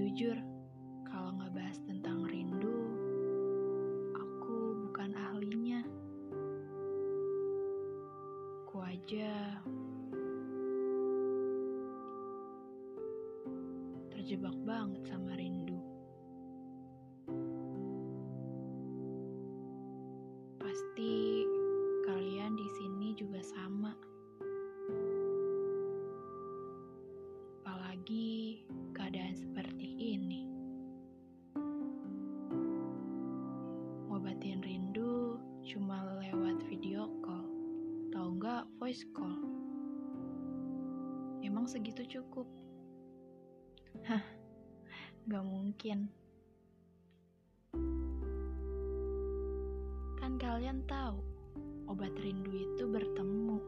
jujur, kalau ngebahas tentang rindu, aku bukan ahlinya. Ku aja terjebak banget sama rindu. Pasti voice call. Emang segitu cukup? Hah, gak mungkin. Kan kalian tahu, obat rindu itu bertemu.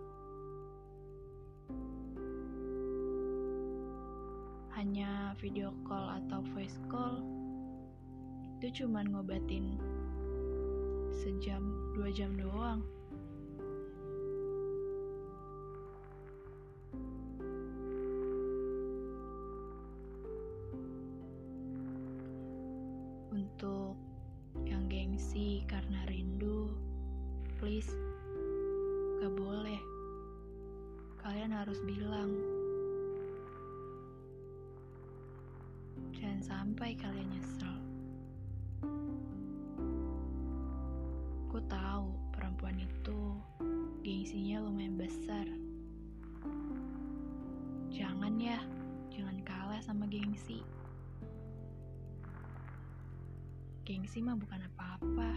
Hanya video call atau voice call itu cuman ngobatin sejam, dua jam doang. Untuk yang gengsi karena rindu, please, gak boleh. Kalian harus bilang. Jangan sampai kalian nyesel. Aku tahu perempuan itu gengsinya lumayan besar. Jangan ya, jangan kalah sama gengsi. Gengsi mah bukan apa-apa.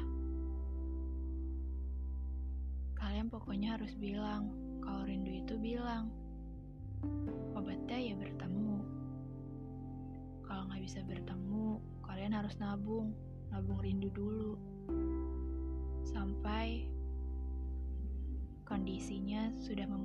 Kalian pokoknya harus bilang, kalau rindu itu bilang. Obatnya ya bertemu. Kalau nggak bisa bertemu, kalian harus nabung, nabung rindu dulu. Sampai kondisinya sudah memungkinkan